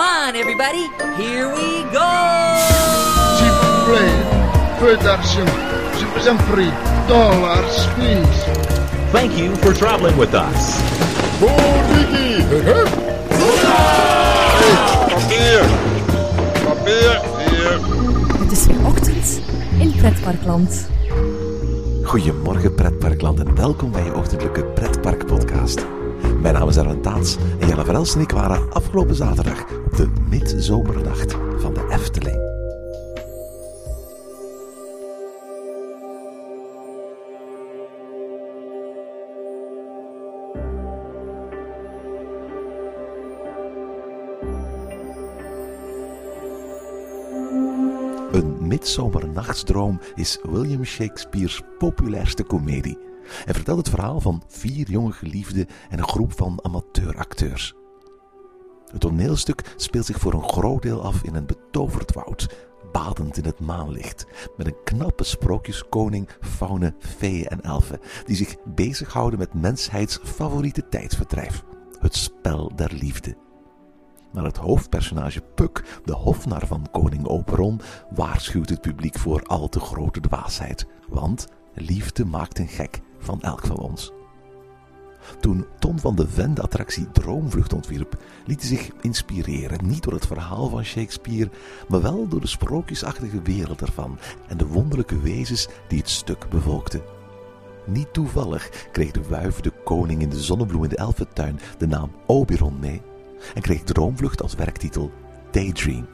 Come on, everybody. Here we go. Je vous en prie. Dollars, please. Thank you for traveling with us. Papier! Papier! Hier! Het is weer ochtend in Pretparkland. Goedemorgen pretparkland en welkom bij je ochtendelijke pretparkpodcast. Mijn naam is Erwin Taats en Jelle Verels en ik waren afgelopen zaterdag midzomernacht van de Efteling. Een midzomernachtsdroom is William Shakespeare's populairste komedie en vertelt het verhaal van vier jonge geliefden en een groep van amateuracteurs. Het toneelstuk speelt zich voor een groot deel af in een betoverd woud, badend in het maanlicht, met een knappe sprookjeskoning, faunen, feeën en elfen, die zich bezighouden met mensheids favoriete tijdsverdrijf, het spel der liefde. Maar het hoofdpersonage Puck, de hofnar van koning Oberon, waarschuwt het publiek voor al te grote dwaasheid. Want liefde maakt een gek van elk van ons. Toen Ton van de Ven de attractie Droomvlucht ontwierp, liet hij zich inspireren niet door het verhaal van Shakespeare, maar wel door de sprookjesachtige wereld ervan en de wonderlijke wezens die het stuk bevolkten. Niet toevallig kreeg de wuif de koning in de zonnebloem in de elfentuin de naam Oberon mee en kreeg Droomvlucht als werktitel Daydream.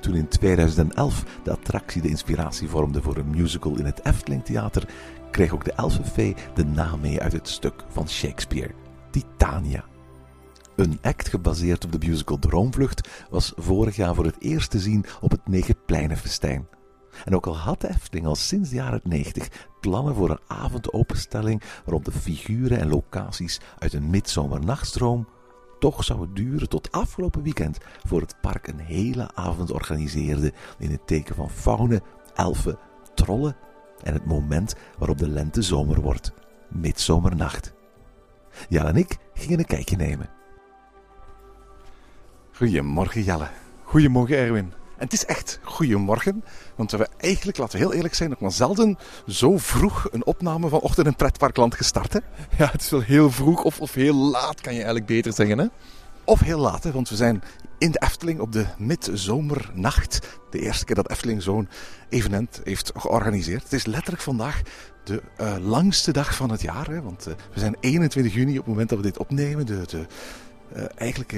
Toen in 2011 de attractie de inspiratie vormde voor een musical in het Efteling Theater, kreeg ook de elfenfee de naam mee uit het stuk van Shakespeare, Titania. Een act gebaseerd op de musical Droomvlucht was vorig jaar voor het eerst te zien op het Negenpleinenfestijn. En ook al had de Efteling al sinds de jaren 90 plannen voor een avondopenstelling rond de figuren en locaties uit een midzomernachtsdroom, toch zou het duren tot afgelopen weekend voor het park een hele avond organiseerde in het teken van faunen, elfen, trollen en het moment waarop de lente zomer wordt, midzomernacht. Jelle en ik gingen een kijkje nemen. Goedemorgen Jelle. Goedemorgen Erwin. En het is echt goedemorgen, want we hebben eigenlijk, laten we heel eerlijk zijn, nog maar zelden zo vroeg een opname van Ochtend in Pretparkland gestart. Hè? Ja, het is wel heel vroeg of, of heel laat, kan je eigenlijk beter zeggen. Hè? Of heel laat, hè, want we zijn in de Efteling op de midzomernacht. De eerste keer dat Efteling zo'n evenement heeft georganiseerd. Het is letterlijk vandaag de eh, langste dag van het jaar. Hè, want eh, we zijn 21 juni op het moment dat we dit opnemen. De, de, uh, eigenlijk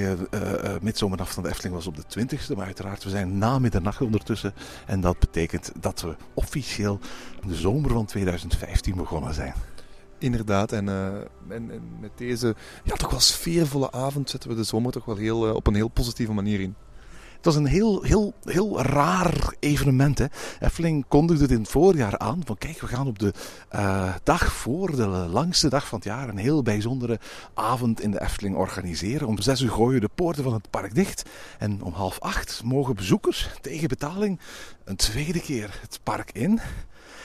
midzomernacht van de Efteling was op de 20ste, maar uiteraard we zijn na middernacht ondertussen. En dat betekent dat we officieel de zomer van 2015 begonnen zijn. Inderdaad, en, en, en, met deze ja, toch wel sfeervolle avond zetten we de zomer toch wel heel, op een heel positieve manier in. Het was een heel, heel, heel raar evenement. Hè. Efteling kondigde het in het voorjaar aan. Van kijk, we gaan op de uh, dag voor de langste dag van het jaar een heel bijzondere avond in de Efteling organiseren. Om zes uur gooien de poorten van het park dicht. En om half acht mogen bezoekers tegen betaling een tweede keer het park in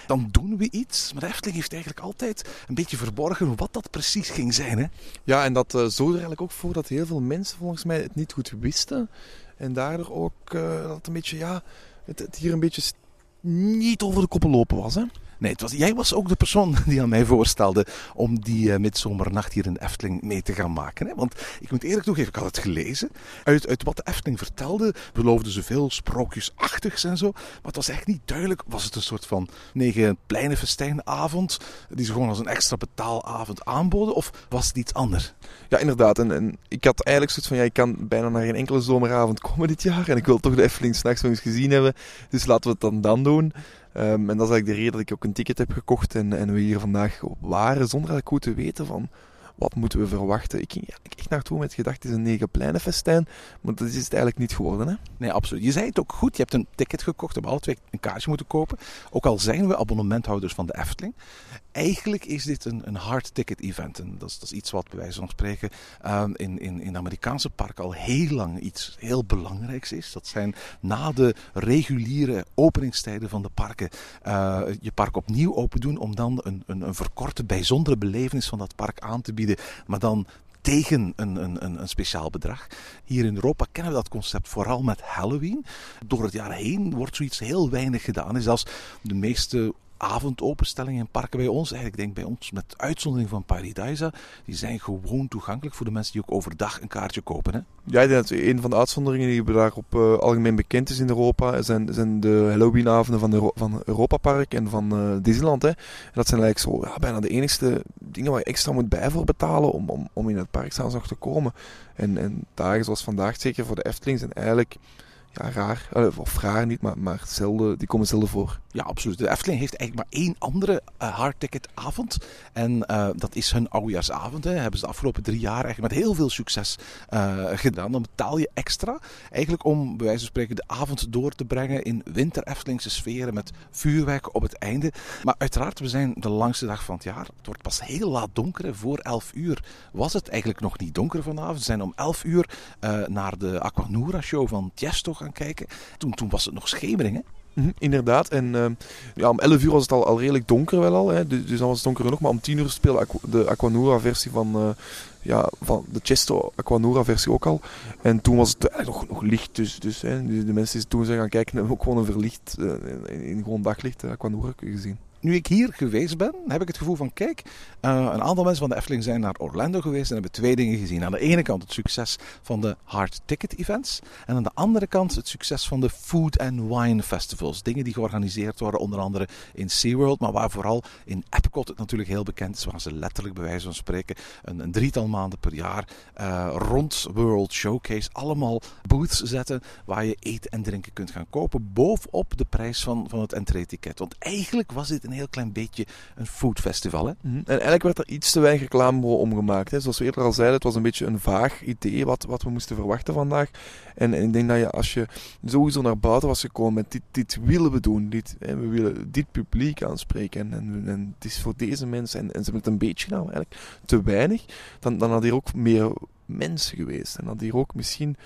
dan doen we iets. Maar de Efteling heeft eigenlijk altijd een beetje verborgen wat dat precies ging zijn. Hè? Ja, en dat uh, zorgde er eigenlijk ook voor dat heel veel mensen volgens mij het niet goed wisten. En daardoor ook uh, dat een beetje, ja, het, het, hier een beetje niet over de koppen lopen was. Hè? Nee, het was, jij was ook de persoon die aan mij voorstelde om die uh, midzomernacht hier in Efteling mee te gaan maken. Hè? Want ik moet eerlijk toegeven, ik had het gelezen. Uit, uit wat de Efteling vertelde, beloofden ze veel sprookjesachtigs en zo. Maar het was echt niet duidelijk. Was het een soort van negen pleine festijnavond, die ze gewoon als een extra betaalavond aanboden? Of was het iets anders? Ja, inderdaad. En, en ik had eigenlijk zoiets van, ja, ik kan bijna naar geen enkele zomeravond komen dit jaar. En ik wil toch de Efteling s'nachts nog eens gezien hebben. Dus laten we het dan dan doen. Um, en dat is eigenlijk de reden dat ik ook een ticket heb gekocht en, en we hier vandaag waren, zonder eigenlijk goed te weten van wat moeten we verwachten. Ik ging eigenlijk echt naartoe met gedacht, het is een negenpleinenfestijn, maar dat is het eigenlijk niet geworden. Hè? Nee, absoluut. Je zei het ook goed, je hebt een ticket gekocht, we hebben alle twee een kaartje moeten kopen. Ook al zijn we abonnementhouders van de Efteling. Eigenlijk is dit een, een hard ticket event. En dat is, iets wat bij wijze van spreken um, in, in, in Amerikaanse parken al heel lang iets heel belangrijks is. Dat zijn na de reguliere openingstijden van de parken uh, je park opnieuw open doen om dan een, een, een verkorte, bijzondere belevenis van dat park aan te bieden. Maar dan tegen een, een, een, een speciaal bedrag. Hier in Europa kennen we dat concept vooral met Halloween. Door het jaar heen wordt zoiets heel weinig gedaan. En zelfs de meeste avondopenstellingen in parken bij ons, eigenlijk denk bij ons met uitzondering van Paradisa, die zijn gewoon toegankelijk voor de mensen die ook overdag een kaartje kopen. Hè? Ja, dat een van de uitzonderingen die daarop uh, algemeen bekend is in Europa, zijn, zijn de Halloweenavonden van, de, van Europa Park en van uh, Disneyland. Hè. Dat zijn eigenlijk zo ja, bijna de enigste dingen waar je extra moet bij voor betalen om, om, om in het park zelfs nog te komen. En, en dagen zoals vandaag, zeker voor de Efteling, zijn eigenlijk ja, raar. Of raar niet, maar, maar zelden, die komen zelden voor. Ja, absoluut. De Efteling heeft eigenlijk maar één andere uh, hardticketavond. En uh, dat is hun oudejaarsavond. Hè. Hebben ze de afgelopen drie jaar eigenlijk met heel veel succes uh, gedaan. Dan betaal je extra. Eigenlijk om, bij wijze van spreken, de avond door te brengen in winter Eftelingse sferen. Met vuurwerk op het einde. Maar uiteraard, we zijn de langste dag van het jaar. Het wordt pas heel laat donker. Voor 11 uur was het eigenlijk nog niet donker vanavond. We zijn om 11 uur naar de Aquanura show van Tiesto gaan kijken. Toen, toen was het nog schemering. Hè. Mm, inderdaad. En uh, ja, om 11 uur was het al, al redelijk donker wel al. Hè. Dus, dus dan was het donker nog. Maar om 10 uur speelde de Aquanura versie van, uh, ja, van de Chesto Aquanura versie ook al. En toen was het eigenlijk nog, nog licht. Dus, dus hè, de mensen die toen zijn gaan kijken hebben ook gewoon een verlicht, uh, in, in gewoon daglicht Aquanura gezien nu ik hier geweest ben, heb ik het gevoel van: kijk, uh, een aantal mensen van de Efteling zijn naar Orlando geweest en hebben twee dingen gezien. Aan de ene kant het succes van de hard ticket events, en aan de andere kant het succes van de food and wine festivals. Dingen die georganiseerd worden, onder andere in SeaWorld, maar waar vooral in Epcot het natuurlijk heel bekend is, waar ze letterlijk bij wijze van spreken een, een drietal maanden per jaar uh, rond World Showcase allemaal booths zetten waar je eten en drinken kunt gaan kopen, bovenop de prijs van, van het entree-ticket. Want eigenlijk was dit een heel klein beetje een foodfestival. Hè? Mm -hmm. En eigenlijk werd er iets te weinig reclame om gemaakt. Hè. Zoals we eerder al zeiden, het was een beetje een vaag idee wat, wat we moesten verwachten vandaag. En, en ik denk dat je als je sowieso naar buiten was gekomen met dit, dit willen we doen, dit, hè, we willen dit publiek aanspreken en, en, en het is voor deze mensen, en, en ze hebben het een beetje gedaan, eigenlijk te weinig, dan, dan had hier ook meer mensen geweest. En had hier ook misschien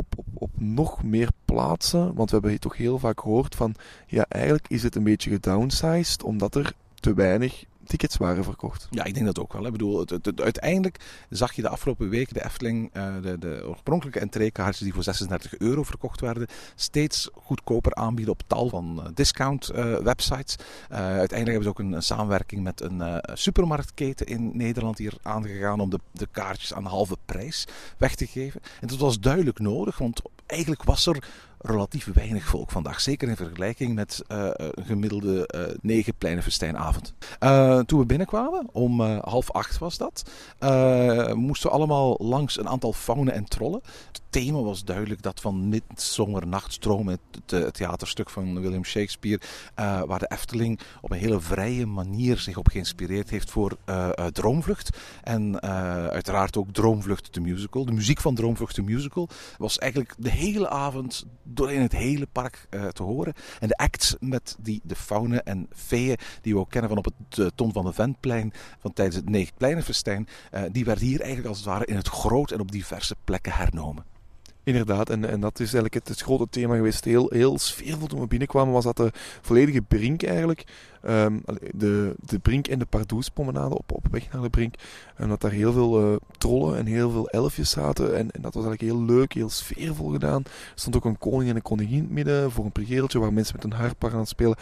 op, op, nog meer plaatsen. Want we hebben toch heel vaak gehoord van ja, eigenlijk is het een beetje gedownsized omdat er te weinig tickets waren verkocht. Ja, ik denk dat ook wel. Ik bedoel, het, uiteindelijk zag je de afgelopen weken de Efteling, uh, de, de oorspronkelijke entreekaartjes die voor 36 euro verkocht werden, steeds goedkoper aanbieden op tal van uh, discount uh, websites. uiteindelijk hebben ze ook een, een samenwerking met een supermarktketen in Nederland hier aangegaan om de, de kaartjes aan halve prijs weg te geven. En dat was duidelijk nodig, want eigenlijk was er relatief weinig volk vandaag. Zeker in vergelijking met uh, een gemiddelde uh, negen pleinenfestijnavond. Uh, toen we binnenkwamen, om half acht was dat, moesten we allemaal langs een aantal faunen en trollen. Het thema was duidelijk dat van Midsomer Nachtstroom, het, het, theaterstuk van William Shakespeare, waar de Efteling op een hele vrije manier zich op geïnspireerd heeft voor Droomvlucht. En uiteraard ook Droomvlucht de musical. De muziek van Droomvlucht de musical was eigenlijk de hele avond doorheen het hele park uh, te horen. En de acts met die, de faunen en feeën die we ook kennen van op het uh, Ton van de Ventplein van tijdens het Negenpleinenfestijn, uh, die werden hier eigenlijk als het ware in het groot en op diverse plekken hernomen. Inderdaad, en, en dat is eigenlijk het, het grote thema geweest. Heel, heel sfeervol toen we binnenkwamen was dat de volledige brink eigenlijk. Um, de, de brink en de Pardoespromenade op, op weg naar de brink. En dat daar heel veel uh, trollen en heel veel elfjes zaten. En, en, dat was eigenlijk heel leuk, heel sfeervol gedaan. Er stond ook een koning en een koningin in het midden voor een prigeeltje waar mensen met een harp aan het spelen.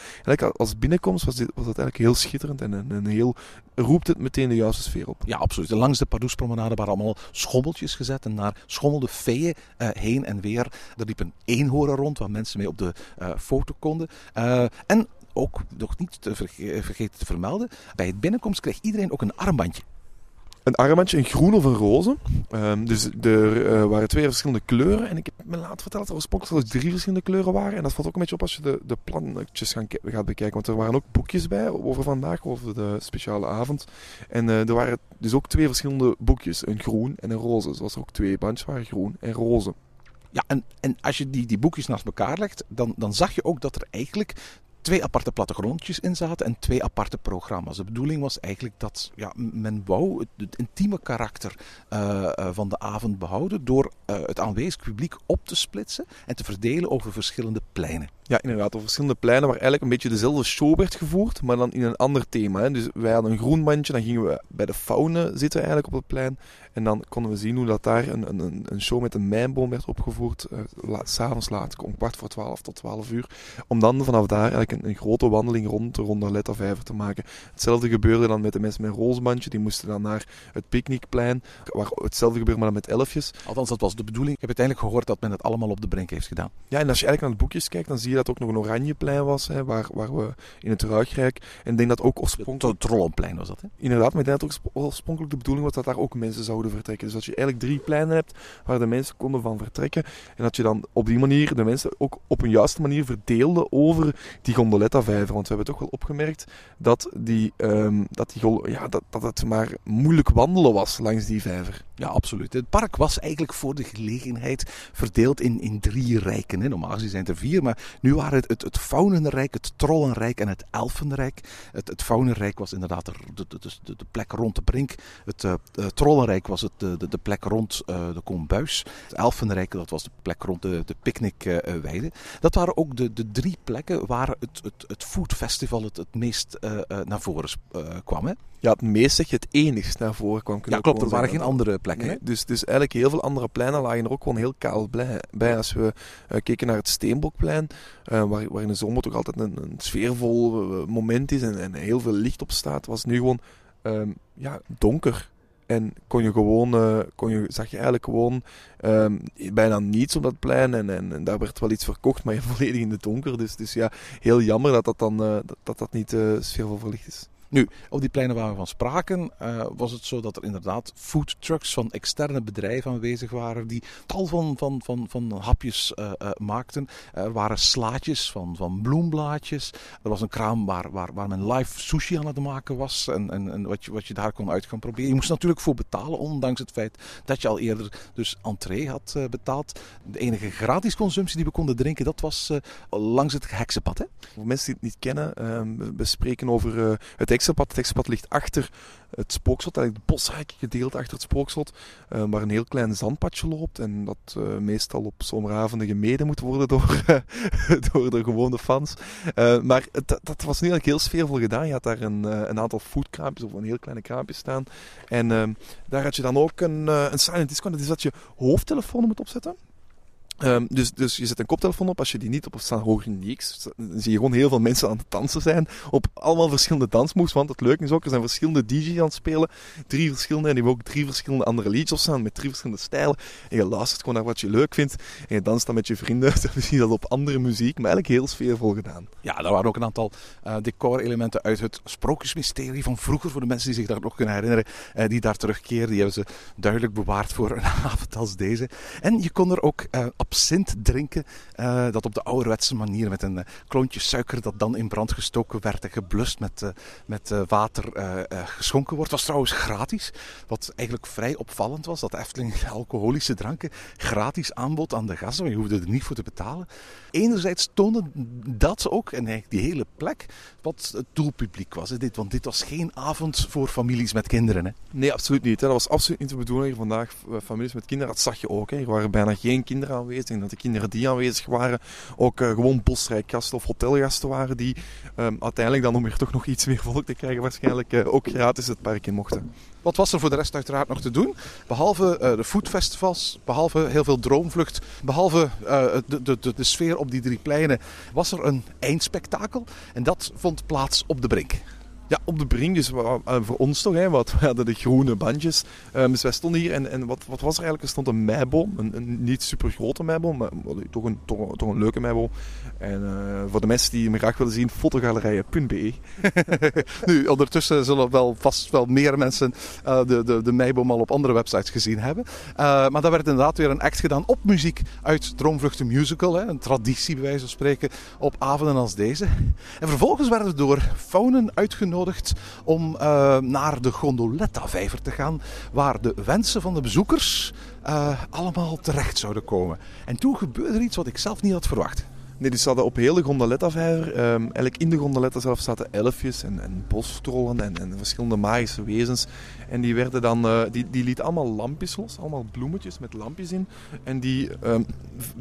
Als binnenkomst was, dit, was dat eigenlijk heel schitterend en, en, en heel roept het meteen de juiste sfeer op. Ja, absoluut. Langs de Pardoespromenade waren allemaal schommeltjes gezet en daar schommelde feeën uh, heen en weer. Er liep een eenhoorn rond waar mensen mee op de uh, foto konden. En ook nog niet te vergeten te vermelden, bij het binnenkomst kreeg iedereen ook een armbandje. Een armbandje, een groen of een roze. Um, dus er uh, waren twee verschillende kleuren. En ik heb me laten vertellen dat er oorspronkelijk drie verschillende kleuren waren. En dat valt ook een beetje op als je de, de plannetjes gaan, gaat bekijken. Want er waren ook boekjes bij over vandaag, over de speciale avond. En uh, er waren dus ook twee verschillende boekjes. Een groen en een roze. Zoals er ook twee bandjes waren, groen en roze. Ja, en, en als je die, die boekjes naast elkaar legt, dan, dan zag je ook dat er eigenlijk twee aparte plattegrondjes in zaten en twee aparte programma's. De bedoeling was eigenlijk dat ja, men wou het, intieme karakter uh, uh, van de avond behouden door uh, het aanwezig publiek op te splitsen en te verdelen over verschillende pleinen. Ja, inderdaad, over verschillende pleinen waar eigenlijk een beetje dezelfde show werd gevoerd, maar dan in een ander thema. Hè. Dus wij hadden een groen bandje, dan gingen we bij de faune zitten eigenlijk op het plein. En dan konden we zien hoe dat daar een, een, een show met een mijnboom werd opgevoerd. Uh, la, S'avonds laat, om kwart voor twaalf tot twaalf uur. Om dan vanaf daar eigenlijk een, een grote wandeling rond de Rondaletta Vijver te maken. Hetzelfde gebeurde dan met de mensen met een roosbandje. Die moesten dan naar het picknickplein. Waar hetzelfde gebeurde, maar dan met elfjes. Althans, dat was de bedoeling. Ik heb uiteindelijk gehoord dat men het allemaal op de brink heeft gedaan. Ja, en als je eigenlijk naar de boekjes kijkt, dan zie je dat ook nog een oranjeplein was. Hè, waar, waar we in het Ruigrijk. En ik denk dat ook oorspronkelijk... Het Trollenplein was dat, hè? Inderdaad, maar ik denk dat ook oorspronkelijk de bedoeling was dat daar ook mensen zouden vertrekken. Dus dat je eigenlijk drie pleinen hebt waar de mensen konden van vertrekken. En dat je dan op die manier de mensen ook op een juiste manier verdeelde over die gondoletta-vijver. Want we hebben toch wel opgemerkt dat, die, um, dat, die, ja, dat, dat het maar moeilijk wandelen was langs die vijver. Ja, absoluut. Het park was eigenlijk voor de gelegenheid verdeeld in, in drie rijken. Hè. Normaal gezien zijn het er vier, maar nu waren het het, het Faunenrijk, het Trollenrijk en het Elfenrijk. Het, het Faunenrijk was inderdaad de, de, de, plek rond de brink. Het uh, Trollenrijk was het, de, de, plek rond uh, de Kombuis. Het Elfenrijk dat was de plek rond de, de picknickweide. Uh, dat waren ook de, de drie plekken waar het, het, het Food Festival het, het meest naar voren kwam. Hè. Ja, het meest zeg je het enigst naar voren kwam. Ja, klopt. Er waren geen andere plekken. Nee, dus, dus eigenlijk heel veel andere pleinen lagen er ook gewoon heel kaal bij. Als we uh, keken naar het Steenbokplein, uh, waar, waar in de zomer toch altijd een, een sfeervol uh, moment is en, en, heel veel licht op staat, was nu gewoon um, ja, donker. En kon je gewoon, uh, kon je, zag je eigenlijk gewoon um, bijna niets op dat plein. En, en, daar werd wel iets verkocht, maar je volledig in het donker. Dus, dus ja, heel jammer dat dat dan dat, dat, dat niet uh, sfeervol verlicht is. Nu, op die pleinen waar we van spraken, uh, was het zo dat er inderdaad food trucks van externe bedrijven aanwezig waren die tal van, van, van, van hapjes uh, uh, maakten. Er waren slaatjes van, van bloemblaadjes. Er was een kraam waar, waar, waar men live sushi aan het maken was en, en, en wat, je, wat je daar kon uit gaan proberen. Je moest natuurlijk voor betalen, ondanks het feit dat je al eerder dus entree had betaald. De enige gratis consumptie die we konden drinken, dat was langs het heksenpad. Hè? Voor mensen die het niet kennen, ehm, we spreken over het heksenpad. Het ligt achter het spookslot, eigenlijk het bosrijke gedeelte achter het spookslot, uh, waar een heel klein zandpadje loopt en dat uh, meestal op zomeravonden gemeden moet worden door, door de gewone fans. Maar het, dat was nu eigenlijk heel sfeervol gedaan. Je had daar een, een aantal foodkraampjes of een heel kleine kraampje staan. En daar had je dan ook een, een silent disco, dat is dat je hoofdtelefoon moet opzetten. Um, dus, dus je zet een koptelefoon op. Als je die niet op of staan hoor je niks. Dan zie je gewoon heel veel mensen aan het dansen zijn. Op allemaal verschillende dansmoves. Want het leuke is ook, er zijn verschillende DJ's aan het spelen. Drie verschillende. En die hebben ook drie verschillende andere liedjes staan. Met drie verschillende stijlen. En je luistert gewoon naar wat je leuk vindt. En je danst dan met je vrienden. Dan zie je dat op andere muziek. Maar eigenlijk heel sfeervol gedaan. Ja, daar waren ook een aantal uh, decorelementen uit het sprookjesmysterie van vroeger. Voor de mensen die zich daar nog kunnen herinneren. Uh, die daar terugkeren. Die hebben ze duidelijk bewaard voor een avond als deze. En je kon er ook uh, absint drinken. Uh, dat op de ouderwetse manier met een uh, klontje suiker dat dan in brand gestoken werd en geblust met, uh, met water geschonken wordt. Was trouwens gratis. Wat eigenlijk vrij opvallend was. Dat Efteling alcoholische dranken gratis aanbod aan de gasten. Je hoefde er niet voor te betalen. Enerzijds toonde dat ook, en eigenlijk die hele plek, wat het doelpubliek was. Dit, want dit was geen avond voor families met kinderen. Hè? Nee, absoluut niet. Hè. Dat was absoluut niet de bedoeling. Vandaag families met kinderen, dat zag je ook. Hè. Er waren bijna geen kinderen aanwezig aanwezig. dat de kinderen die aanwezig waren ook uh, gewoon bosrijkgasten of hotelgasten waren. Die um, uiteindelijk dan om weer toch nog iets meer volk te krijgen waarschijnlijk uh, ook gratis het park in mochten. Wat was er voor de rest uiteraard nog te doen? Behalve uh, de foodfestivals, behalve heel veel droomvlucht, behalve de, de, de, de sfeer op die drie pleinen, was er een eindspektakel. En dat vond plaats op de brink. Ja, op de brink. Dus uh, voor ons toch, hè, wat, we hadden de groene bandjes. Um, dus wij stonden hier en, en wat, wat was er eigenlijk? Er stond een meiboom. Een, niet super grote meiboom, maar toch een, toch, toch een leuke meiboom. En uh, voor de mensen die me graag willen zien, fotogalerijen.be. nu, ondertussen zullen wel vast wel meer mensen uh, de, de, de meiboom al op andere websites gezien hebben. maar daar werd inderdaad weer een act gedaan op muziek uit Droomvlucht Musical. Hè, een traditie bij wijze van spreken op avonden als deze. En vervolgens werden we door faunen uitgenodigd om uh, naar de Gondoletta-vijver te gaan, waar de wensen van de bezoekers uh, allemaal terecht zouden komen. En toen gebeurde er iets wat ik zelf niet had verwacht. Nee, ze hadden op heel de Gondoletta-vijver, ehm, eigenlijk in de Gondoletta zelf zaten elfjes en, en en, en verschillende magische wezens. En die werden dan, eh, die, die liet allemaal lampjes los, allemaal bloemetjes met lampjes in. En die ehm,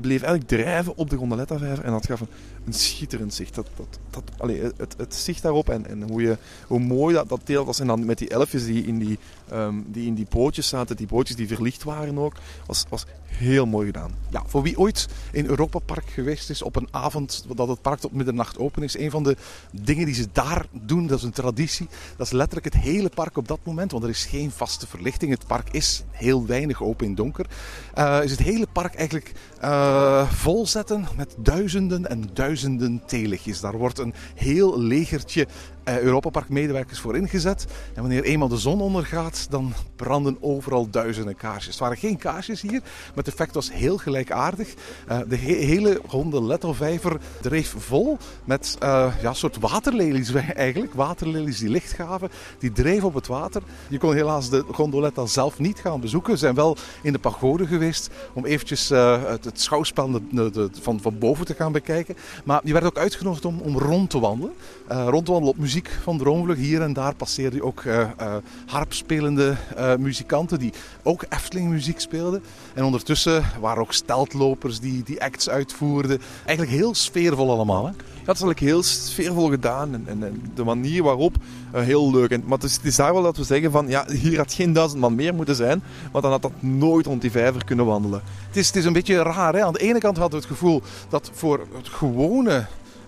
bleef eigenlijk drijven op de Gondoletta-vijver en dat gaf een, een schitterend zicht. Dat, dat, dat, allee, het, het zicht daarop en, en hoe, je, hoe mooi dat, dat deel was. En dan met die elfjes die in die, ehm, die in die bootjes zaten, die bootjes die verlicht waren ook, was, was heel mooi gedaan. Ja, voor wie ooit in Europa Park geweest is op een avond dat het park tot middernacht open is, een van de dingen die ze daar doen, dat is een traditie, dat is letterlijk het hele park op dat moment, want er is geen vaste verlichting. Het park is heel weinig open in donker. eh, is het hele park eigenlijk eh, volzetten met duizenden en duizenden theelichtjes. Daar wordt een heel legertje eh, Europa Park medewerkers voor ingezet. En wanneer eenmaal de zon ondergaat, dan branden overal duizenden kaarsjes. Het waren geen kaarsjes hier, maar het effect was heel gelijkaardig. Eh, de he- hele Gondoletto-vijver dreef vol met eh, ja, soort waterlelies eigenlijk. Waterlelies die licht gaven. Die dreven op het water. Je kon helaas de Gondoletta zelf niet gaan bezoeken. We zijn wel in de pagode geweest om eventjes het, het schouwspel de- van, van boven te gaan bekijken. Maar je werd ook uitgenodigd om, om rond te wandelen. Rond te wandelen op muziek van Droomvlucht. Hier en daar passeerde je ook eh, eh, harpspelende eh, muzikanten die ook Efteling muziek speelden. En ondertussen waren ook steltlopers die, die acts uitvoerden. Eigenlijk heel sfeervol allemaal. Hè? Het is eigenlijk heel sfeervol gedaan en, en, en de manier waarop heel leuk. En, maar het is, het is daar wel dat we zeggen van ja, hier had geen duizend man meer moeten zijn, want dan had dat nooit rond die vijver kunnen wandelen. Het is, het is een beetje raar. Hè? Aan de ene kant hadden we het gevoel dat voor het gewone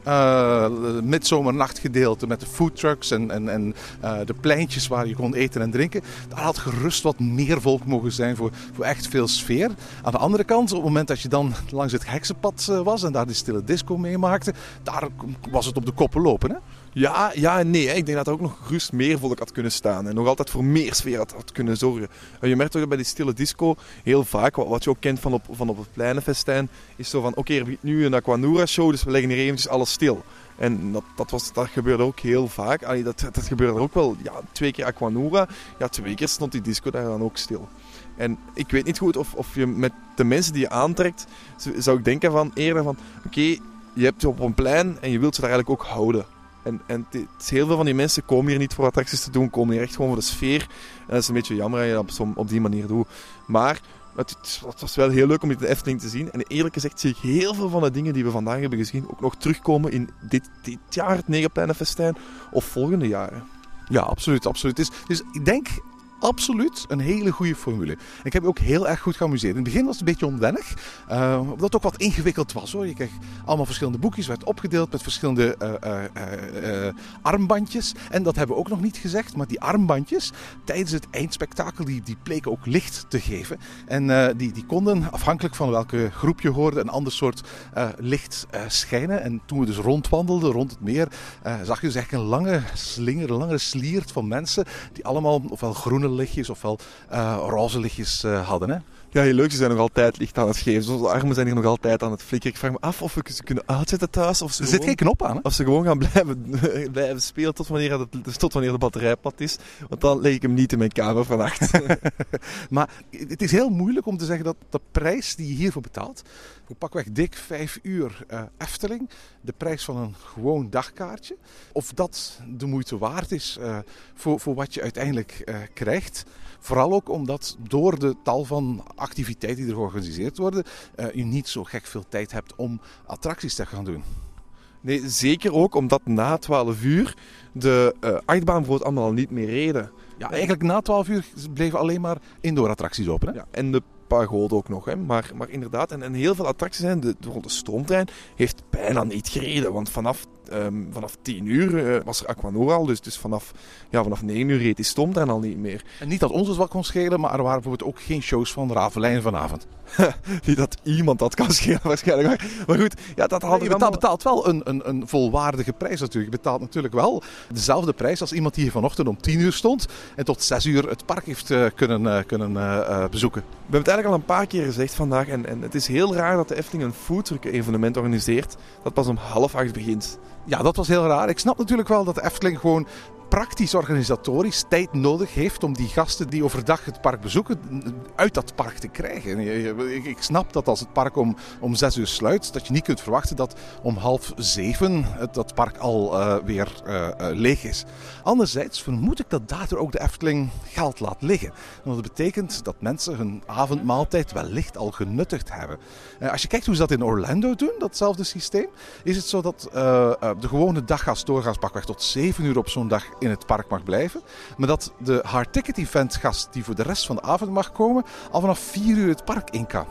eh midzomernachtgedeelte met de foodtrucks en, en, en eh, de pleintjes waar je kon eten en drinken, daar had gerust wat meer volk mogen zijn voor, voor echt veel sfeer. Aan de andere kant, op het moment dat je dan langs het heksenpad eh, was en daar die stille disco meemaakte, daar was het op de koppen lopen. Hè? Ja, ja en nee. Ik denk dat er ook nog gerust meer volk had kunnen staan. En nog altijd voor meer sfeer had, kunnen zorgen. En je merkt toch bij die stille disco heel vaak, wat, wat je ook kent van op, van op het pleinenfestijn, is zo van oké, er nu een Aquanura show, dus we leggen hier eventjes alles stil. En dat, dat, was, dat gebeurde ook heel vaak. Allee, dat, dat gebeurde ook wel ja, twee keer Aquanura. Ja, twee keer stond die disco daar dan ook stil. En ik weet niet goed of, of je met de mensen die je aantrekt, zou ik denken van eerder van oké, je hebt je op een plein en je wilt ze daar eigenlijk ook houden. En, en heel veel van die mensen komen hier niet voor attracties te doen, komen hier echt gewoon voor de sfeer. En dat is een beetje jammer dat je dat op, op die manier doet. Maar het, was wel heel leuk om dit in de Efteling te zien. En eerlijk gezegd zie ik heel veel van de dingen die we vandaag hebben gezien ook nog terugkomen in dit, dit jaar, het Negenpleinenfestijn, of volgende jaren. Ja, absoluut. absoluut. Is, dus ik denk absoluut een hele goede formule. Ik heb ook heel erg goed geamuseerd. In het begin was het een beetje onwennig, eh, omdat het ook wat ingewikkeld was. Hoor. Je kreeg allemaal verschillende boekjes, werd opgedeeld met verschillende eh, eh, armbandjes. En dat hebben we ook nog niet gezegd, maar die armbandjes tijdens het eindspektakel, die, die bleken ook licht te geven. En die, die konden, afhankelijk van welke groep je hoorde, een ander soort licht schijnen. En toen we dus rondwandelden rond het meer, zag je dus eigenlijk een lange slinger, een lange sliert van mensen die allemaal ofwel groene lichtjes ofwel eh, roze lichtjes eh, hadden. Hè? Ja, heel leuk. Ze zijn nog altijd licht aan het geven. Zo, De armen zijn hier nog altijd aan het flikkeren. Ik vraag me af of we ze kunnen uitzetten thuis. Of ze, Er zit gewoon, geen knop aan. Hè? of ze gewoon gaan blijven, blijven spelen tot wanneer, het, dus tot wanneer de batterij plat is. Want dan leg ik hem niet in mijn kamer vannacht. Maar het is heel moeilijk om te zeggen dat de prijs die je hiervoor betaalt, voor pakweg dik vijf uur eh, Efteling, de prijs van een gewoon dagkaartje, of dat de moeite waard is eh, voor, voor wat je uiteindelijk eh, krijgt. Vooral ook omdat door de tal van activiteiten die er georganiseerd worden, eh, je niet zo gek veel tijd hebt om attracties te gaan doen. Nee, zeker ook omdat na 12 uur de uh, achtbaan bijvoorbeeld allemaal al niet meer reden. Ja, eigenlijk na 12 uur bleven alleen maar indoor attracties open. Hè? Ja, en de pagode ook nog. Hè. Maar, maar inderdaad, en, en heel veel attracties zijn. De, de, de stroomtrein heeft bijna niet gereden. Want vanaf, um, vanaf 10 uur uh, was er Aquanura al. Dus, dus vanaf, ja, vanaf 9 uur reed die stroomtrein al niet meer. En niet dat ons het wat kon schelen, maar er waren bijvoorbeeld ook geen shows van Ravelijn vanavond. niet dat iemand dat kan schelen waarschijnlijk. Maar, maar goed, ja, dat had je betaalt, betaalt wel een, een, een volwaardige prijs natuurlijk. Je betaalt natuurlijk wel dezelfde prijs als iemand die hier vanochtend om 10 uur stond. En tot 6 uur het park heeft uh, kunnen, uh, kunnen bezoeken. We hebben het eigenlijk al een paar keer gezegd vandaag. En, en het is heel raar dat de Efteling een foodtruck evenement organiseert. Dat pas om half acht begint. Ja, dat was heel raar. Ik snap natuurlijk wel dat de Efteling gewoon praktisch organisatorisch tijd nodig heeft om die gasten die overdag het park bezoeken uit dat park te krijgen. Ik, snap dat als het park om, om zes uur sluit, dat je niet kunt verwachten dat om half zeven het, dat park al uh, weer uh, uh, leeg is. Anderzijds vermoed ik dat daardoor ook de Efteling geld laat liggen. Want dat betekent dat mensen hun avondmaaltijd wellicht al genuttigd hebben. als je kijkt hoe ze dat in Orlando doen, datzelfde systeem, is het zo dat de gewone daggast doorgaans pakweg tot 7 uur op zo'n dag in het park mag blijven. Maar dat de hard ticket event gast die voor de rest van de avond mag komen, al vanaf 4 uur het park in kan.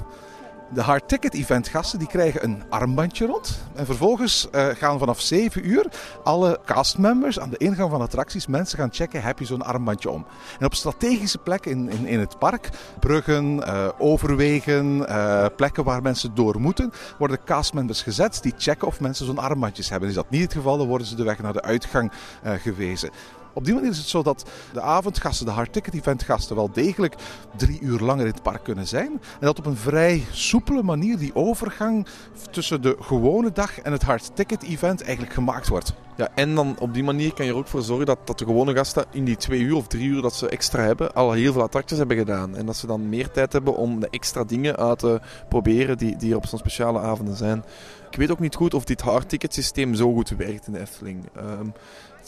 De hard ticket event gasten die krijgen een armbandje rond. En vervolgens uh, gaan vanaf 7 uur alle castmembers aan de ingang van attracties mensen gaan checken: heb je zo'n armbandje om? En op strategische plekken in, in, in het park, bruggen, uh, overwegen, uh, plekken waar mensen door moeten, worden castmembers gezet die checken of mensen zo'n armbandjes hebben. Is dat niet het geval, dan worden ze de weg naar de uitgang gewezen. Op die manier is het zo dat de avondgasten, de hard ticket event gasten, wel degelijk drie uur langer in het park kunnen zijn. En dat op een vrij soepele manier die overgang tussen de gewone dag en het hard ticket event eigenlijk gemaakt wordt. Ja, en dan op die manier kan je er ook voor zorgen dat, dat de gewone gasten in die twee uur of drie uur dat ze extra hebben, al heel veel attracties hebben gedaan. En dat ze dan meer tijd hebben om de extra dingen uit te proberen die, die er op zo'n speciale avonden zijn. Ik weet ook niet goed of dit hardticket systeem zo goed werkt in de Efteling. Um,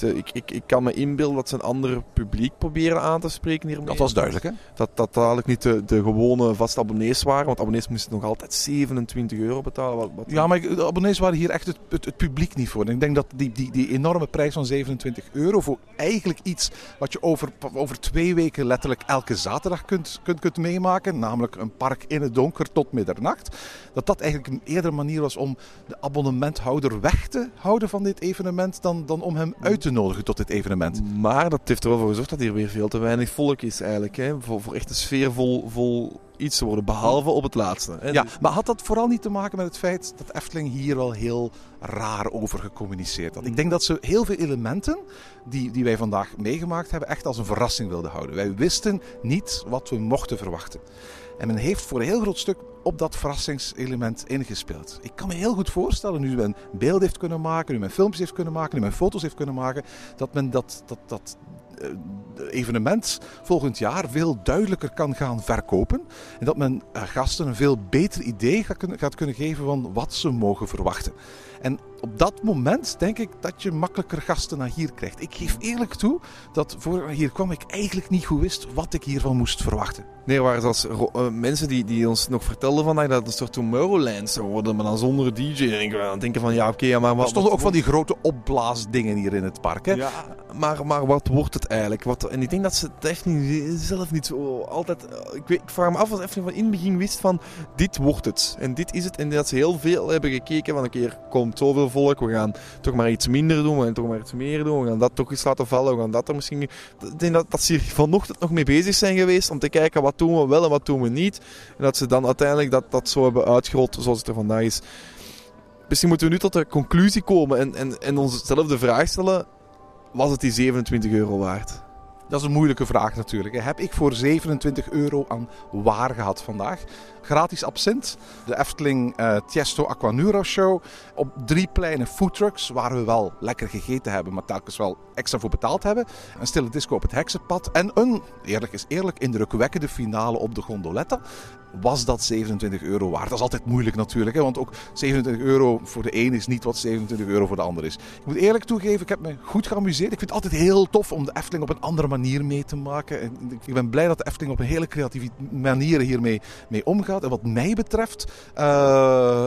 ik, ik, ik kan me inbeelden dat ze een ander publiek proberen aan te spreken hiermee. Dat was duidelijk, hè? Dat dat eigenlijk niet de, de gewone vaste abonnees waren. Want abonnees moesten nog altijd 27 euro betalen. Wat, wat ja, maar de abonnees waren hier echt het, het, het, publiek niet voor. En ik denk dat die, die, die enorme prijs van 27 euro voor eigenlijk iets wat je over, over twee weken letterlijk elke zaterdag kunt, kunt, kunt meemaken. Namelijk een park in het donker tot middernacht. Dat dat eigenlijk een eerder manier was om de abonnementhouder weg te houden van dit evenement dan, dan om hem uit te nodigen tot dit evenement. Maar dat heeft er wel voor gezorgd dat hier weer veel te weinig volk is eigenlijk. Hè? Voor, voor echt een sfeervol vol iets te worden, behalve op het laatste. Hè? Ja, maar had dat vooral niet te maken met het feit dat Efteling hier wel heel raar over gecommuniceerd had? Ik denk dat ze heel veel elementen die, die wij vandaag meegemaakt hebben echt als een verrassing wilden houden. Wij wisten niet wat we mochten verwachten. En men heeft voor een heel groot stuk op dat verrassingselement ingespeeld. Ik kan me heel goed voorstellen, nu men beeld heeft kunnen maken, nu men filmpjes heeft kunnen maken, nu men foto's heeft kunnen maken, dat men dat, dat, dat evenement volgend jaar veel duidelijker kan gaan verkopen. En dat men eh, gasten een veel beter idee gaat kunnen, geven van wat ze mogen verwachten. En op dat moment denk ik dat je makkelijker gasten naar hier krijgt. Ik geef eerlijk toe dat voor hier kwam ik eigenlijk niet goed wist wat ik hiervan moest verwachten. Nee, waren zelfs uh, mensen die, die ons nog vertelden van dat het een soort Tomorrowland zou worden, maar dan zonder DJ. En ik aan denken van ja, oké, okay, ja, maar wat... Er stonden ook van die grote opblaasdingen hier in het park, hè? Ja, maar, maar wat wordt het eigenlijk? Wat, en ik denk dat ze het echt niet, zelf niet zo altijd... Ik, weet, ik vraag me af of even van in het begin wist van dit wordt het. En dit is het. En dat ze heel veel hebben gekeken van een keer komt zoveel volk, we gaan toch maar iets minder doen, we gaan toch maar iets meer doen, we gaan dat toch eens laten vallen, we gaan dat er misschien... Ik denk dat, dat ze hier vanochtend nog mee bezig zijn geweest om te kijken wat doen we wel en wat doen we niet. En dat ze dan uiteindelijk dat, dat zo hebben uitgerold zoals het er vandaag is. Misschien moeten we nu tot de conclusie komen en, en, en onszelf de vraag stellen, was het die 27 euro waard? Dat is een moeilijke vraag natuurlijk. Heb ik voor 27 euro aan waar gehad vandaag? Gratis absint, de Efteling uh, Tiesto Aquanura Show. Op drie kleine foodtrucks waar we wel lekker gegeten hebben, maar telkens wel extra voor betaald hebben. Een stille disco op het heksenpad en een, eerlijk is eerlijk, indrukwekkende finale op de gondoletta. Was dat 27 euro waard? Dat is altijd moeilijk natuurlijk, hè? want ook 27 euro voor de een is niet wat 27 euro voor de ander is. Ik moet eerlijk toegeven, ik heb me goed geamuseerd. Ik vind het altijd heel tof om de Efteling op een andere manier mee te maken. Ik ben blij dat de Efteling op een hele creatieve manier hiermee mee omgaat. En wat mij betreft, uh,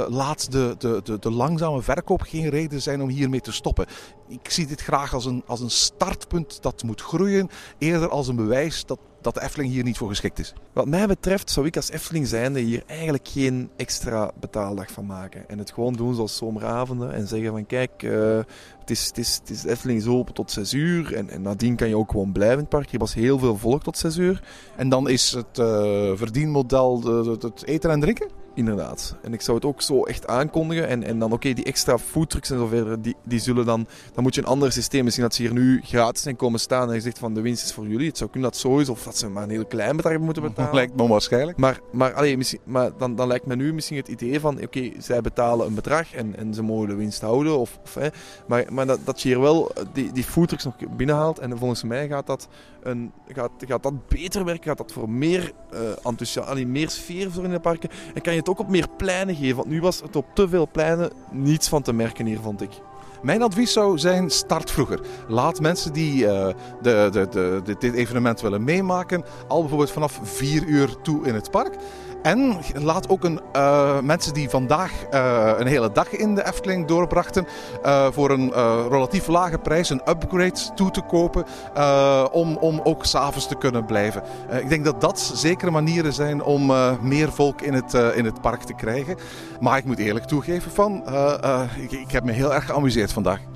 laat de, de, de, de langzame verkoop geen reden zijn om hiermee te stoppen. Ik zie dit graag als een, als een startpunt dat moet groeien, eerder als een bewijs dat dat de Efteling hier niet voor geschikt is. Wat mij betreft zou ik als Efteling zijnde hier eigenlijk geen extra betaaldag van maken. En het gewoon doen zoals zomeravonden en zeggen van kijk, uh, het, is, het, is, het is Efteling is open tot 6 uur en, en nadien kan je ook gewoon blijven in het park. Hier was heel veel volk tot 6 uur. En dan is het uh, verdienmodel de, de, het eten en drinken? Inderdaad. En ik zou het ook zo echt aankondigen. En, en dan oké, die extra foodtrucks en zo verder, die, die zullen dan... Dan moet je een ander systeem. Misschien dat ze hier nu gratis zijn komen staan en je zegt van de winst is voor jullie. Het zou kunnen dat zo is. Of dat ze maar een heel klein bedrag moeten betalen. Lijkt me onwaarschijnlijk. Maar, maar, allee, misschien, maar dan, dan lijkt me nu misschien het idee van... Oké, zij betalen een bedrag en, en ze mogen de winst houden. Of, of, hè, maar maar dat, dat je hier wel die, die foodtrucks nog binnenhaalt. En volgens mij gaat dat, een, gaat, gaat dat beter werken. Gaat dat voor meer uh, enthousiasme, meer sfeer zorgen in de parken. En kan je ook op meer pleinen geven. Want nu was het op te veel pleinen niets van te merken hier, vond ik. Mijn advies zou zijn: start vroeger. Laat mensen die uh, de, de, de, dit evenement willen meemaken, al bijvoorbeeld vanaf 4 uur toe in het park. En laat ook een, uh, mensen die vandaag uh, een hele dag in de Efteling doorbrachten, uh, voor een relatief lage prijs een upgrade toe te kopen, om, om ook s'avonds te kunnen blijven. ik denk dat dat zekere manieren zijn om meer volk in het, in het park te krijgen. Maar ik moet eerlijk toegeven van, ik, ik heb me heel erg geamuseerd vandaag.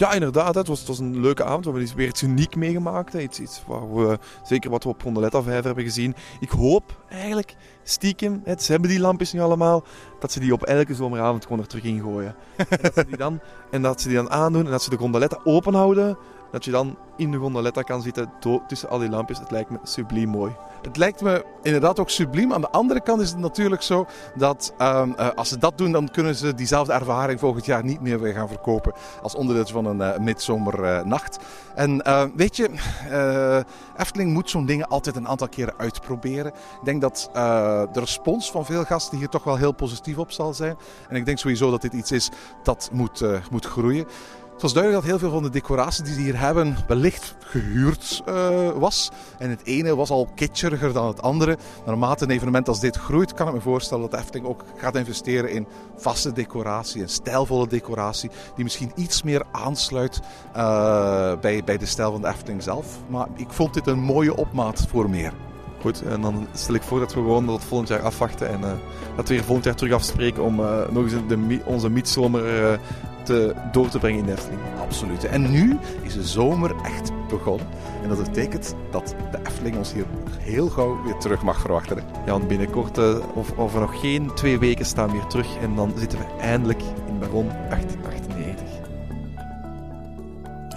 Ja, inderdaad. Het was, het was een leuke avond. We hebben weer iets uniek meegemaakt. Iets, iets waar we, zeker wat we op Rondeletta 5 hebben gezien. Ik hoop eigenlijk stiekem, het, ze hebben die lampjes nu allemaal, dat ze die op elke zomeravond gewoon er terug in gooien. en, dat ze die dan, en dat ze die dan aandoen en dat ze de gondoletta open houden. Dat je dan in de gondoletta kan zitten tussen al die lampjes. Het lijkt me subliem mooi. Het lijkt me inderdaad ook subliem. Aan de andere kant is het natuurlijk zo dat um, uh, als ze dat doen, dan kunnen ze diezelfde ervaring volgend jaar niet meer weer gaan verkopen als onderdeel van een uh, midzomernacht. en uh, weet je, Efteling moet zo'n dingen altijd een aantal keren uitproberen. Ik denk dat de respons van veel gasten hier toch wel heel positief op zal zijn. En ik denk sowieso dat dit iets is dat moet, moet groeien. Het was duidelijk dat heel veel van de decoratie die ze hier hebben wellicht gehuurd uh, was. En het ene was al kitscheriger dan het andere. Naarmate een evenement als dit groeit, kan ik me voorstellen dat Efteling ook gaat investeren in vaste decoratie, een stijlvolle decoratie, die misschien iets meer aansluit uh, bij, bij de stijl van de Efteling zelf. Maar ik vond dit een mooie opmaat voor meer. Goed, en dan stel ik voor dat we gewoon tot volgend jaar afwachten en uh, dat we hier volgend jaar terug afspreken om uh, nog eens de, onze midzomer uh, te, door te brengen in de Efteling. Absoluut. En nu is de zomer echt begonnen. En dat betekent dat de Efteling ons hier heel gauw weer terug mag verwachten. Hè? Ja, want binnenkort, of over nog geen twee weken, staan we weer terug. En dan zitten we eindelijk in Baron 1898.